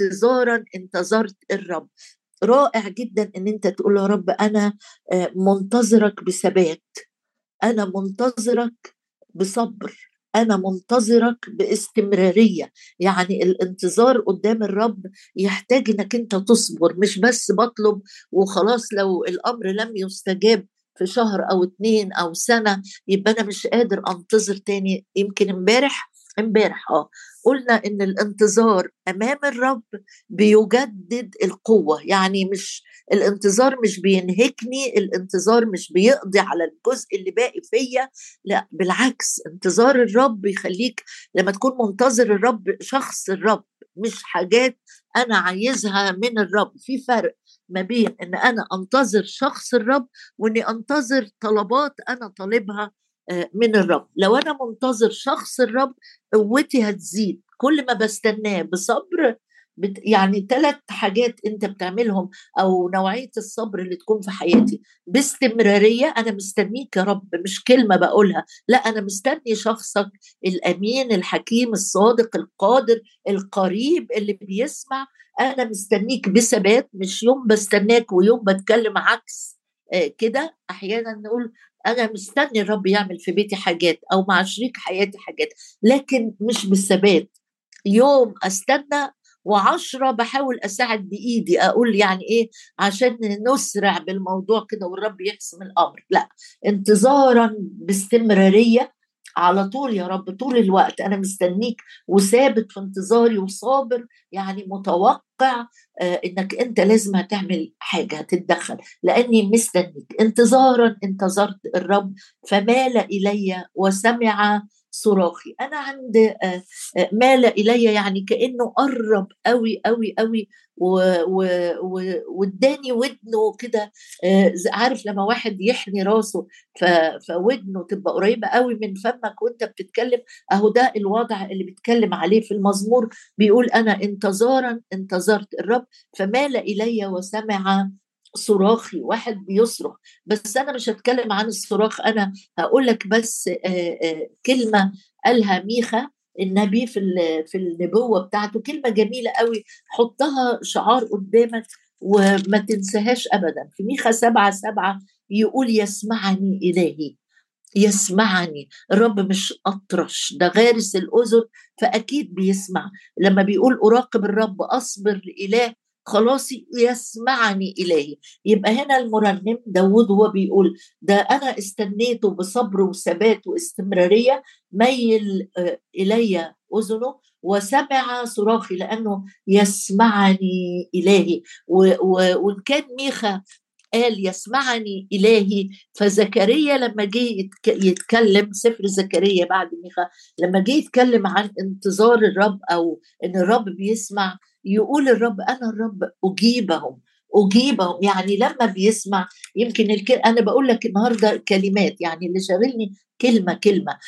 انتظارا انتظرت الرب. رائع جدا إن أنت تقول يا رب أنا آه، منتظرك بثبات. أنا منتظرك بصبر. أنا منتظرك باستمرارية. يعني الانتظار قدام الرب يحتاج إنك أنت تصبر مش بس بطلب وخلاص لو الأمر لم يستجاب في شهر أو اتنين أو سنة يبقى أنا مش قادر أنتظر تاني. يمكن امبارح امبارح آه قلنا إن الانتظار أمام الرب بيجدد القوة. يعني مش الانتظار مش بينهكني الانتظار مش بيقضي على الجزء اللي باقي فيا لا بالعكس انتظار الرب يخليك لما تكون منتظر الرب شخص الرب مش حاجات أنا عايزها من الرب. في فرق ما بين إن أنا أنتظر شخص الرب وإني أنتظر طلبات أنا طالبها من الرب. لو أنا منتظر شخص الرب قوتي هتزيد. كل ما بستناه بصبر يعني ثلاث حاجات أنت بتعملهم أو نوعية الصبر اللي تكون في حياتي. باستمرارية أنا مستنيك يا رب. مش كلمة بقولها. لا أنا مستني شخصك الأمين الحكيم الصادق القادر القريب اللي بيسمع. أنا مستنيك بثبات. مش يوم بستناك ويوم بتكلم عكس آه، كده. أحيانا نقول أنا مستني الرب يعمل في بيتي حاجات أو مع شريك حياتي حاجات لكن مش بالثبات. يوم أستنى وعشرة بحاول أساعد بإيدي أقول يعني إيه؟ عشان نسرع بالموضوع كده والرب يحسم الأمر. لا انتظارا باستمرارية على طول يا رب طول الوقت أنا مستنيك وثابت في انتظاري وصابر يعني متوقع آه إنك أنت لازم هتعمل حاجة هتتدخل لأني مستنيك. انتظارا انتظرت الرب فمال إلي وسمع صراخي. أنا عند آه، آه، مال الي يعني كأنه قرب قوي قوي قوي واداني ودنه كده آه، عارف لما واحد يحني راسه فودنه تبقى قريبة قوي من فمك وأنت بتتكلم أهو ده الوضع اللي بيتكلم عليه في المزمور بيقول أنا انتظارا انتظرت الرب فمال الي وسمع صراخي واحد بيصرخ. بس أنا مش هتكلم عن الصراخ أنا هقول لك بس كلمة قالها ميخا النبي في في النبوة بتاعته كلمة جميلة قوي حطها شعار قدامك وما تنساهاش ابدا. في ميخا سبعة سبعة يقول يسمعني إلهي يسمعني الرب مش أطرش ده غارس الأذن فأكيد بيسمع. لما بيقول أراقب الرب أصبر لإله خلاصي يسمعني إلهي. يبقى هنا المرنم داود هو بيقول ده أنا استنيته بصبر وثبات واستمرارية ميل آه، إلي أذنه وسمع صراخي لأنه يسمعني إلهي. وإن كان ميخا قال يسمعني إلهي. فزكريا لما جه يتكلم سفر زكريا بعد ميخا لما جه يتكلم عن انتظار الرب أو إن الرب بيسمع يقول الرب أنا الرب أجيبهم أجيبهم. يعني لما بيسمع يمكن الك... أنا بقول لك النهارده كلمات يعني اللي شاغلني كلمة كلمة.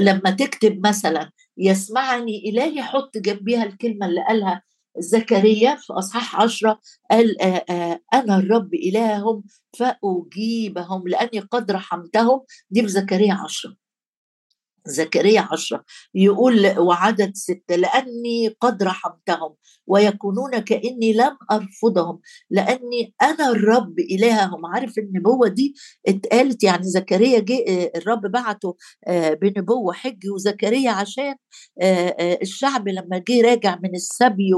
لما تكتب مثلا يسمعني إلهي حط جنبيها الكلمة اللي قالها زكريا في أصحاح عشرة قال أنا الرب إلههم فأجيبهم لأني قد رحمتهم. دي في زكريا عشرة. زكريا عشرة يقول وعدد ستة لأني قد رحمتهم ويكونون كأني لم أرفضهم لأني أنا الرب إلههم. عارف النبوة دي اتقالت؟ يعني زكريا جه الرب بعته آه، بنبوة حج وزكريا عشان آه، آه، الشعب لما جه راجع من السبي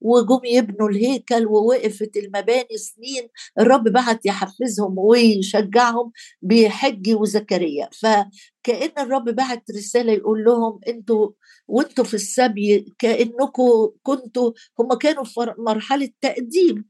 وجم يبنوا الهيكل ووقفت المباني سنين الرب بعت يحفزهم ويشجعهم بحج وزكريا. ف كأن الرب بعت رسالة يقول لهم أنتوا وأنتوا في السبي كأنكم كنتوا هم كانوا في مرحلة تقديم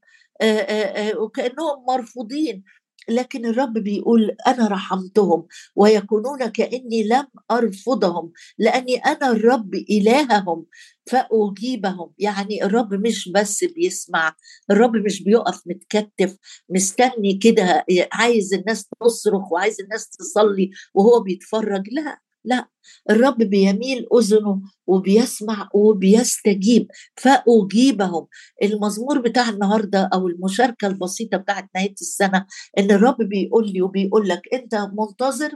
وكأنهم مرفوضين. لكن الرب بيقول أنا رحمتهم ويكونون كأني لم أرفضهم لأني أنا الرب إلههم فأجيبهم. يعني الرب مش بس بيسمع الرب مش بيقف متكتف مستني كده عايز الناس تصرخ وعايز الناس تصلي وهو بيتفرج. لا لا الرب بيميل أذنه وبيسمع وبيستجيب فأجيبهم. المزمور بتاع النهارده أو المشاركة البسيطة بتاعت نهاية السنة إن الرب بيقول لي وبيقول لك أنت منتظر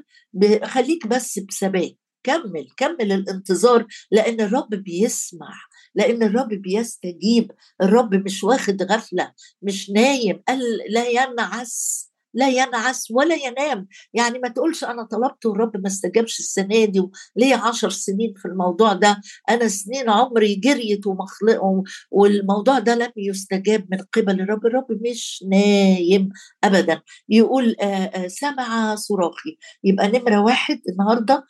خليك بس بثبات كمل كمل الانتظار لأن الرب بيسمع لأن الرب بيستجيب. الرب مش واخد غفلة مش نايم قال لا ينعس. لا ينعس ولا ينام. يعني ما تقولش أنا طلبت والرب ما استجابش السنة دي وليه عشر سنين في الموضوع ده. أنا سنين عمري جريت ومخلق والموضوع ده لم يستجاب من قبل الرب. الرب مش نايم ابدا. يقول سمع صراخي. يبقى نمرة واحد النهارده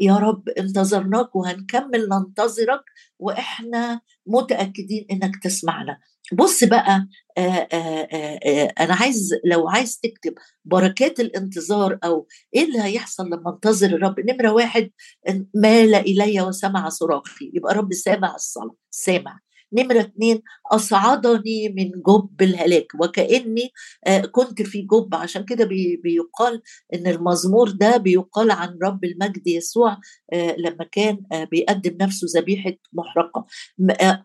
يا رب انتظرناك وهنكمل ننتظرك وإحنا متأكدين إنك تسمعنا. بص بقى آآ آآ أنا عايز لو عايز تكتب بركات الانتظار أو إيه اللي هيحصل لما انتظر الرب نمرة واحد مال إلي وسمع صراخي يبقى رب سامع الصلاة سامع. نمرة اتنين أصعدني من جب الهلاك. وكأني كنت في جب. عشان كده بيقال إن المزمور ده بيقال عن رب المجد يسوع لما كان بيقدم نفسه ذبيحة محرقة.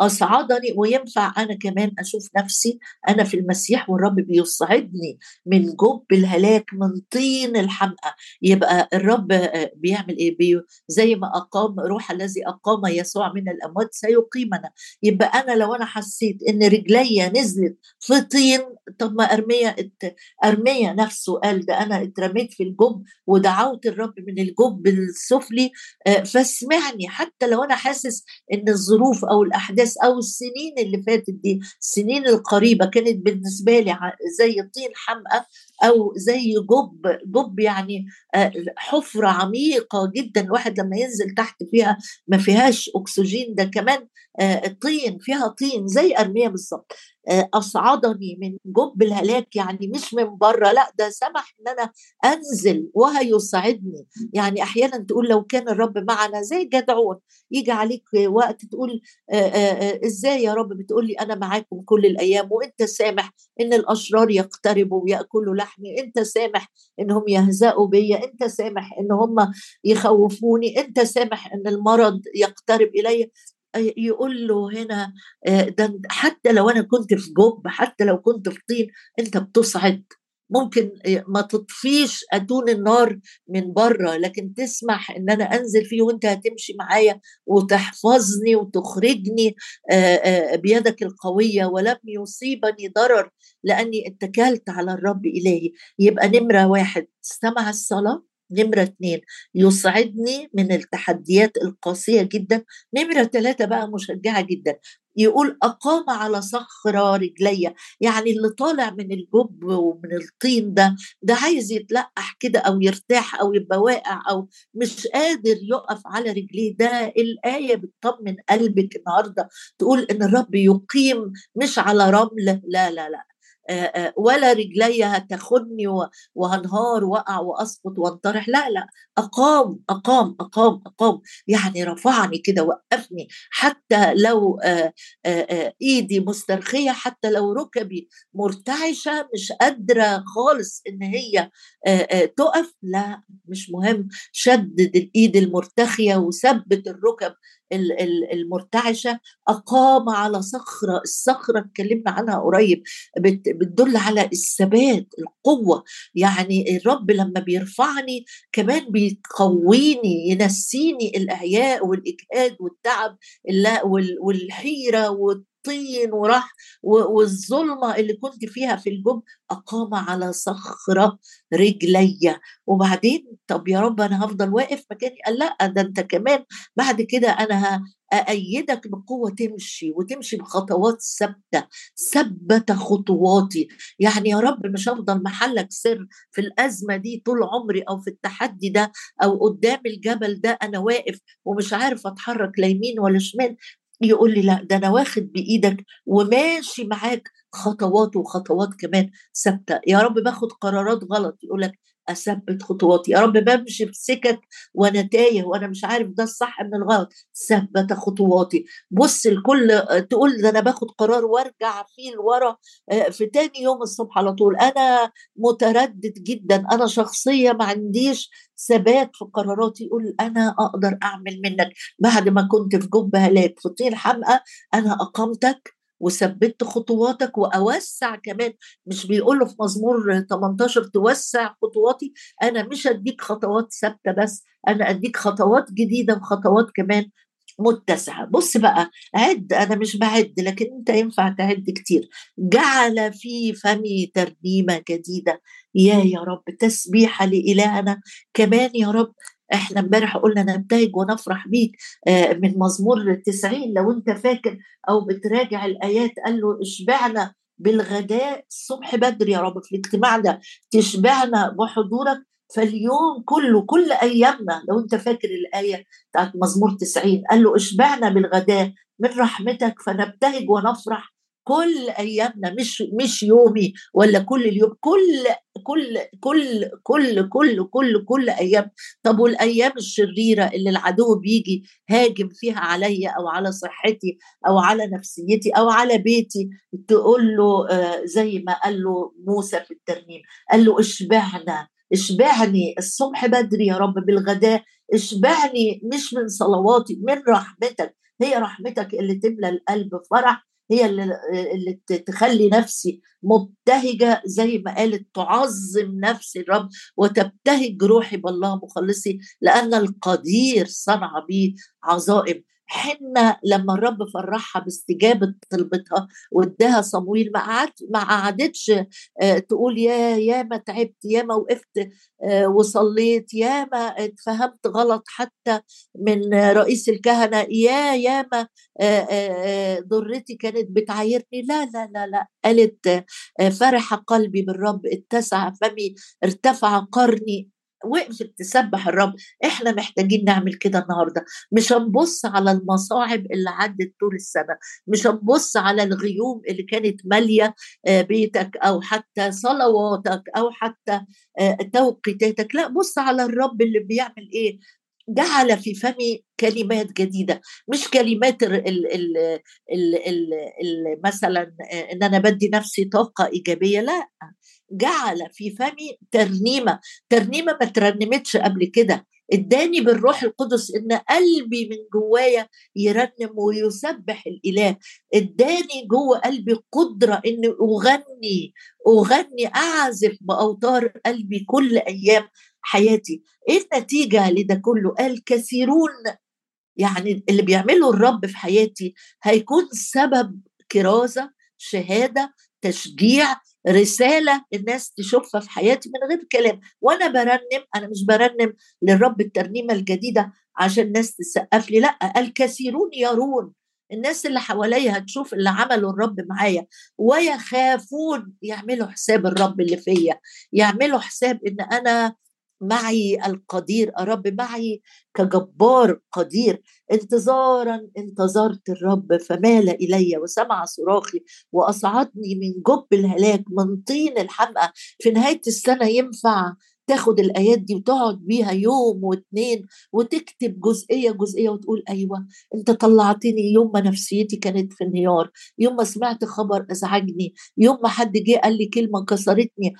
أصعدني. وينفع أنا كمان أشوف نفسي أنا في المسيح والرب بيصعدني من جب الهلاك من طين الحمقى. يبقى الرب بيعمل إيه؟ بي زي ما أقام روح الذي أقام يسوع من الأموات سيقيمنا. يبقى أنا لو أنا حسيت إن رجليا نزلت في طين طب ما أرميا أرميا نفسه قال ده أنا اترميت في الجب ودعوت الرب من الجب السفلي فاسمعني. حتى لو أنا حاسس إن الظروف أو الأحداث أو السنين اللي فاتت دي السنين القريبة كانت بالنسبة لي زي طين حمقى أو زي جب جب يعني حفرة عميقة جدا الواحد لما ينزل تحت فيها ما فيهاش أكسجين ده كمان طين فيها طين زي أرمية بالظبط. أصعدني من جب الهلاك يعني مش من بره لا ده سمح إن أنا أنزل وهيصعدني يعني أحيانا تقول لو كان الرب معنا زي جدعون يجي عليك وقت تقول إزاي يا رب؟ بتقول لي أنا معاكم كل الأيام وأنت سامح إن الأشرار يقتربوا ويأكلوا لحمي أنت سامح إنهم يهزأوا بيا أنت سامح إن هم يخوفوني أنت سامح إن المرض يقترب إلي. يقول له هنا ده حتى لو أنا كنت في جب حتى لو كنت في طين أنت بتصعد. ممكن ما تطفيش أتون النار من بره لكن تسمح إن أنا أنزل فيه وأنت هتمشي معايا وتحفظني وتخرجني بيدك القوية ولم يصيبني ضرر لأني اتكلت على الرب إلهي. يبقى نمرة واحد استمع الصلاة؟ نمرة اتنين يصعدني من التحديات القاسية جدا. نمرة ثلاثة بقى مشجعة جدا يقول أقام على صخرة رجلية يعني اللي طالع من الجب ومن الطين ده ده عايز يتلقح كده أو يرتاح أو يبقى واقع أو مش قادر يقف على رجليه. ده الآية بتطمن قلبك النهاردة تقول إن الرب يقيم مش على رمل. لا لا لا. ولا رجلي هتاخدني وهنهار واقع وأسقط وانطرح. لا لا. أقام أقام أقام أقام. يعني رفعني كده وقفني. حتى لو إيدي مسترخية حتى لو ركبي مرتعشة مش قادرة خالص إن هي تقف. لا مش مهم. شدد الإيد المرتخية وثبت الركب المرتعشة أقام على صخره الصخرة اتكلمنا عنها قريب بتدل على الثبات القوة. يعني الرب لما بيرفعني كمان بيقويني ينسيني الاعياء والإجهاد والتعب والحيرة الطين وراح والظلمة اللي كنت فيها في الجب أقام على صخرة رجلي. وبعدين طب يا رب أنا هفضل واقف مكاني؟ قال لا ده أنت كمان. بعد كده أنا أأيدك بقوة تمشي وتمشي بخطوات ثابتة ثبت خطواتي. يعني يا رب مش هفضل محلك سر في الأزمة دي طول عمري أو في التحدي ده أو قدام الجبل ده أنا واقف ومش عارف أتحرك لا يمين ولا شمال. يقول لي لا ده أنا واخد بإيدك وماشي معاك خطوات وخطوات كمان ثابتة. يا رب باخد قرارات غلط يقول لك اثبت خطواتي. يا رب بمشي في سكك وأنا تايه وأنا مش عارف ده الصح من الغلط. ثبت خطواتي. بص الكل تقول ده أنا باخد قرار وأرجع فيه لورا في تاني يوم الصبح على طول. أنا متردد جدا. أنا شخصية ما عنديش ثبات في قراراتي. يقول أنا أقدر أعمل منك. بعد ما كنت في جب هلاك في طين حمقى أنا اقامتك وثبت خطواتك وأوسع كمان. مش بيقول له في مزمور 18 توسع خطواتي أنا مش اديك خطوات ثابتة بس أنا أديك خطوات جديدة وخطوات كمان متسعة. بص بقى عد أنا مش بعد لكن أنت ينفع تعد كتير. جعل في فمي ترنيمة جديدة. يا يا رب تسبيحة لإلهنا. كمان يا رب إحنا امبارح قلنا نبتهج ونفرح بيك آه، من مزمور 90 لو أنت فاكر أو بتراجع الآيات قال له اشبعنا بالغداء الصبح بدري يا رب في الاجتماع ده تشبعنا بحضورك فاليوم كله كل أيامنا لو أنت فاكر الآية بتاعت مزمور 90 قال له اشبعنا بالغداء من رحمتك فنبتهج ونفرح كل أيامنا مش مش يومي ولا كل اليوم كل كل كل كل كل كل كل أيام. طب والأيام الشريرة اللي العدو بيجي هاجم فيها عليا أو على صحتي أو على نفسيتي أو على بيتي تقول له آه، زي ما قال له موسى في الترنيم قال له اشبعنا اشبعني الصبح بدري يا رب بالغداء اشبعني مش من صلواتي من رحمتك هي رحمتك اللي تملى القلب فرح هي اللي, اللي تخلي نفسي مبتهجة زي ما قالت تعظم نفسي الرب وتبتهج روحي بالله مخلصي لأن القدير صنع بي عظائم. حنة لما الرب فرحها باستجابة طلبتها واداها صمويل ما قعدت ما قعدتش آه، تقول يا يا ما تعبت يا ما وقفت آه، وصليت يا ما اتفهمت غلط حتى من رئيس الكهنة يا يا ما آه، ضرتي كانت بتعايرني. لا لا لا لا. قالت فرح قلبي بالرب اتسع فمي ارتفع قرني. وقفت تسبح الرب إحنا محتاجين نعمل كده النهارده. مش هنبص على المصاعب اللي عدت طول السنة مش هنبص على الغيوم اللي كانت مالية آه، بيتك أو حتى صلواتك أو حتى آه، توقيتاتك. لا بص على الرب اللي بيعمل إيه؟ جعل في فمي كلمات جديدة مش كلمات ال ال ال ال ال ال مثلا إن أنا بدي نفسي طاقة إيجابية لأ جعل في فمي ترنيمة ترنيمة ما ترنمتش قبل كده إداني بالروح القدس إن قلبي من جوايا يرنم ويسبح الإله إداني جوه قلبي قدرة إني أغني أغني أعزف بأوتار قلبي كل أيام حياتي. إيه النتيجة لده كله؟ قال كثيرون يعني اللي بيعمله الرب في حياتي هيكون سبب كرازة شهادة تشجيع رسالة الناس تشوفها في حياتي من غير كلام. وأنا برنم أنا مش برنم للرب الترنيمة الجديدة عشان الناس تسقف لي لأ الكثيرون يرون. الناس اللي حواليا هتشوف اللي عمله الرب معايا. ويخافون يعملوا حساب الرب اللي فيا. يعملوا حساب إن أنا معي القدير الرب معي كجبار قدير. انتظارا انتظرت الرب فمال إلي وسمع صراخي وأصعدني من جب الهلاك من طين الحمقى في نهاية السنة ينفع تاخد الآيات دي وتقعد بيها يوم واثنين وتكتب جزئية جزئية وتقول أيوه أنت طلعتني يوم ما نفسيتي كانت في انهيار. يوم ما سمعت خبر أزعجني. يوم ما حد جه قال لي كلمة كسرتني.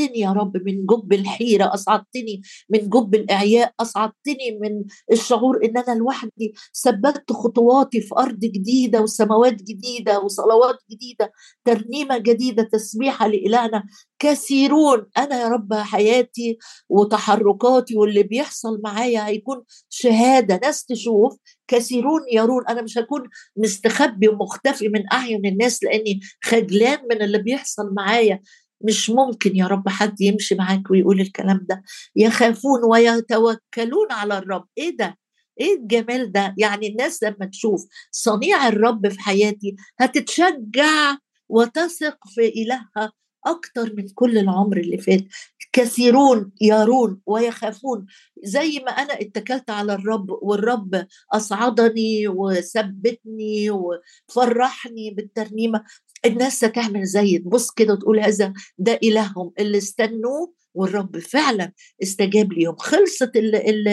أصعدتني يا رب من جب الحيرة أصعدتني من جب الإعياء أصعدتني من الشعور إن أنا لوحدي ثبتت خطواتي في أرض جديدة وسماوات جديدة وصلوات جديدة ترنيمة جديدة تسبيحه لإلهنا. كثيرون أنا يا رب حياتي وتحركاتي واللي بيحصل معايا هيكون شهادة ناس تشوف. كثيرون يرون أنا مش هكون مستخبي ومختفي من أعين الناس لأني خجلان من اللي بيحصل معايا. مش ممكن يا رب حد يمشي معاك ويقول الكلام ده. يخافون ويتوكلون على الرب. إيه ده؟ إيه الجمال ده؟ يعني الناس لما تشوف صنيع الرب في حياتي هتتشجع وتثق في إلهها أكتر من كل العمر اللي فات. كثيرون يرون ويخافون. زي ما أنا اتكلت على الرب والرب أصعدني وثبتني وفرحني بالترنيمة. الناس هتعمل زي تبص كده وتقول هذا ده إلههم اللي استنوه والرب فعلا استجاب ليهم. خلصت ال ال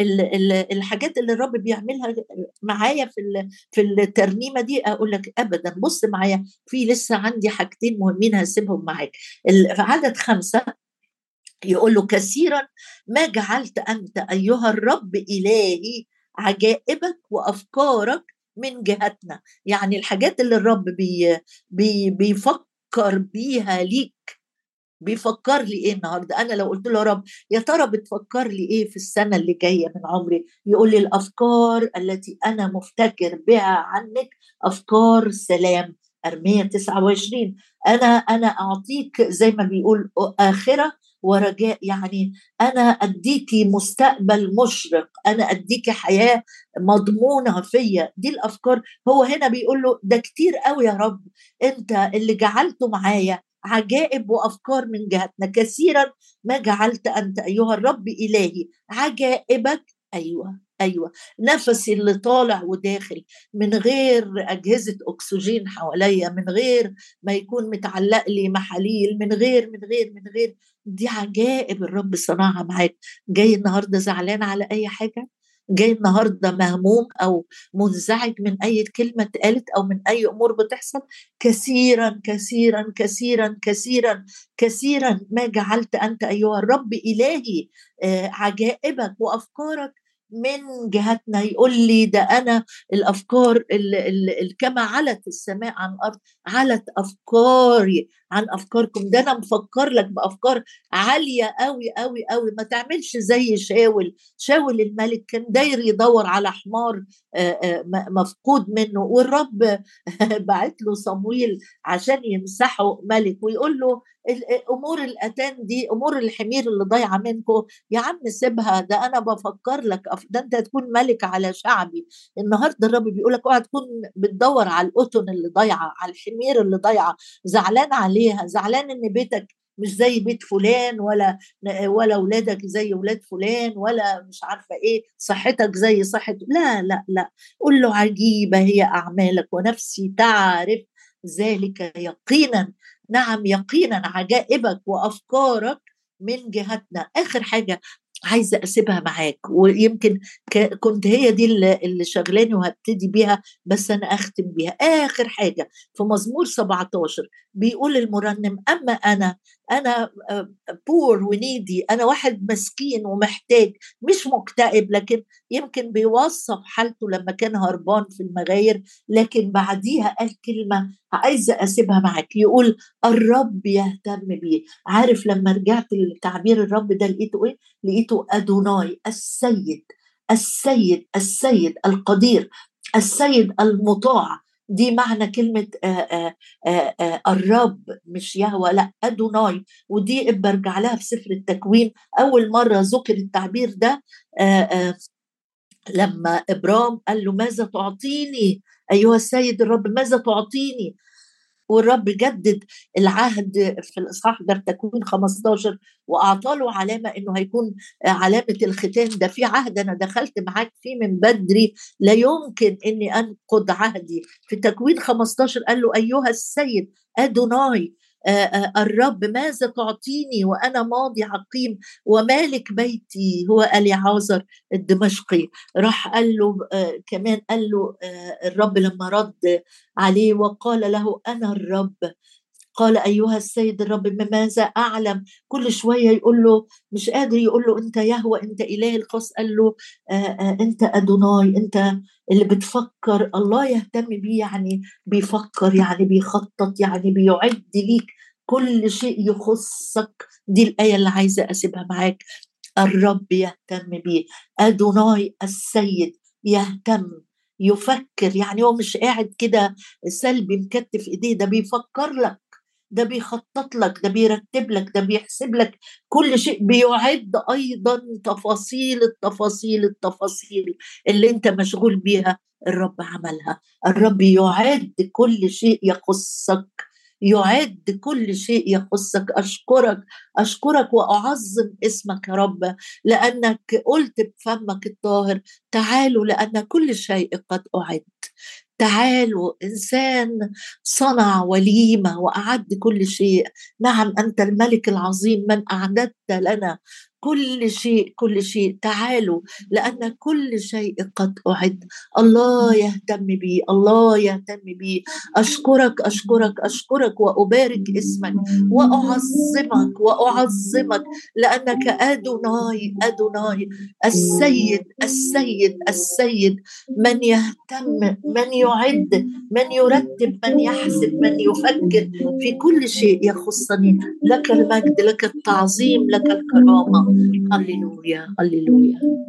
ال ال الحاجات اللي الرب بيعملها معايا في في الترنيمة دي أقول لك ابدا. بص معايا في لسه عندي حاجتين مهمين هسيبهم معاك. في عدد خمسة يقول له كثيرا ما جعلت أنت أيها الرب إلهي عجائبك وأفكارك من جهتنا يعني الحاجات اللي الرب بي بي بيفكر بيها ليك بيفكر لي إيه النهارده؟ أنا لو قلت له يا رب يا ترى بتفكر لي إيه في السنة اللي جاية من عمري؟ يقول لي الأفكار التي أنا مفتكر بها عنك أفكار سلام. أرمية 29 أنا أنا أعطيك زي ما بيقول آخرة ورجاء يعني أنا اديكي مستقبل مشرق أنا اديكي حياة مضمونة فيا. دي الأفكار. هو هنا بيقول له ده كتير قوي يا رب. أنت اللي جعلته معايا عجائب وأفكار من جهتنا. كثيرا ما جعلت أنت أيها الرب إلهي عجائبك. أيوه. أيوه. نفسي اللي طالع وداخل من غير أجهزة أكسجين حواليا من غير ما يكون متعلق لي محاليل من غير من غير من غير. دي عجائب الرب صنعها معاك. جاي النهارده زعلان على أي حاجة؟ جاي النهارده مهموم أو منزعج من أي كلمة اتقالت أو من أي أمور بتحصل؟ كثيرا كثيرا كثيرا كثيرا كثيرا ما جعلت أنت أيها الرب إلهي آه، عجائبك وأفكارك من جهتنا يقول لي ده أنا الأفكار اللي كما علت السماء عن الأرض علت أفكاري عن أفكاركم. ده أنا مفكر لك بأفكار عالية قوي قوي قوي ما تعملش زي شاول. شاول الملك كان داير يدور على حمار مفقود منه. والرب بعت له صمويل عشان يمسحه ملك ويقول له أمور الأتان دي أمور الحمير اللي ضايعة منكم يا عم سيبها. ده أنا بفكر لك. ده أنت تكون ملك على شعبي. النهارده الرب بيقول لك أوعى تكون بتدور على القطن اللي ضايعة على الحمير اللي ضايعة. زعلان عليها. زعلان إن بيتك مش زي بيت فلان ولا ولا اولادك زي أولاد فلان ولا مش عارفة إيه صحتك زي صحة لا لا لا. قول له عجيبة هي أعمالك ونفسي تعرف ذلك يقينا. نعم يقينا عجائبك وأفكارك من جهتنا. آخر حاجة عايزة أسيبها معاك ويمكن كنت هي دي اللي شغلاني وهبتدي بيها بس أنا أختم بيها. آخر حاجة في مزمور 17 بيقول المرنم أما أنا أنا بور ونيدي أنا واحد مسكين ومحتاج مش مكتئب لكن يمكن بيوصف حالته لما كان هربان في المغاير لكن بعديها قال كلمة عايزة أسيبها معاك. يقول الرب يهتم بيه. عارف لما رجعت لتعبير الرب ده لقيته إيه؟ لقيته أدوناي السيد السيد السيد القدير السيد المطاع. دي معنى كلمة آآ آآ الرب مش يهوى لا أدوناي. ودي برجع لها في سفر التكوين. أول مرة ذكر التعبير ده آآ لما إبرام قال له ماذا تعطيني؟ أيها السيد الرب ماذا تعطيني؟ والرب جدد العهد في الإصحاح ده تكوين 15 واعطى له علامة إنه هيكون علامة الختان ده في عهد أنا دخلت معاك فيه من بدري لا يمكن إني أنقض عهدي. في تكوين 15 قال له أيها السيد أدوناي الرب ماذا تعطيني وأنا ماضي عقيم ومالك بيتي؟ هو اليعازر الدمشقي. راح قال له كمان قال له الرب لما رد عليه وقال له أنا الرب. قال أيها السيد الرب بماذا أعلم؟ كل شوية يقول له مش قادر يقول له أنت يهوى أنت اله الخاص؟ قال له أنت أدوناي أنت اللي بتفكر الله يهتم بيه يعني بيفكر يعني بيخطط يعني بيعد ليك. كل شيء يخصك. دي الآية اللي عايزة أسيبها معاك. الرب يهتم بيه. أدوناي السيد يهتم يفكر. يعني هو مش قاعد كده سلبي مكتف إيديه ده بيفكر لك. ده بيخطط لك ده بيرتب لك ده بيحسب لك كل شيء بيعد أيضا تفاصيل التفاصيل التفاصيل اللي أنت مشغول بيها الرب عملها. الرب يعد كل شيء يخصك يعد كل شيء يخصك. أشكرك أشكرك وأعظم اسمك يا رب لأنك قلت بفمك الطاهر تعالوا لأن كل شيء قد أعد. تعالوا انسان صنع وليمة وأعد كل شيء. نعم أنت الملك العظيم من أعددت لنا كل شيء كل شيء. تعالوا لأن كل شيء قد أعد. الله يهتم بي الله يهتم بي. أشكرك أشكرك أشكرك وأبارك اسمك وأعظمك وأعظمك. لأنك أدوناي أدوناي. السيد السيد السيد. من يهتم من يعد من يرتب من يحسب من يفكر في كل شيء يخصني. لك المجد لك التعظيم لك الكرامة. Hallelujah. Hallelujah.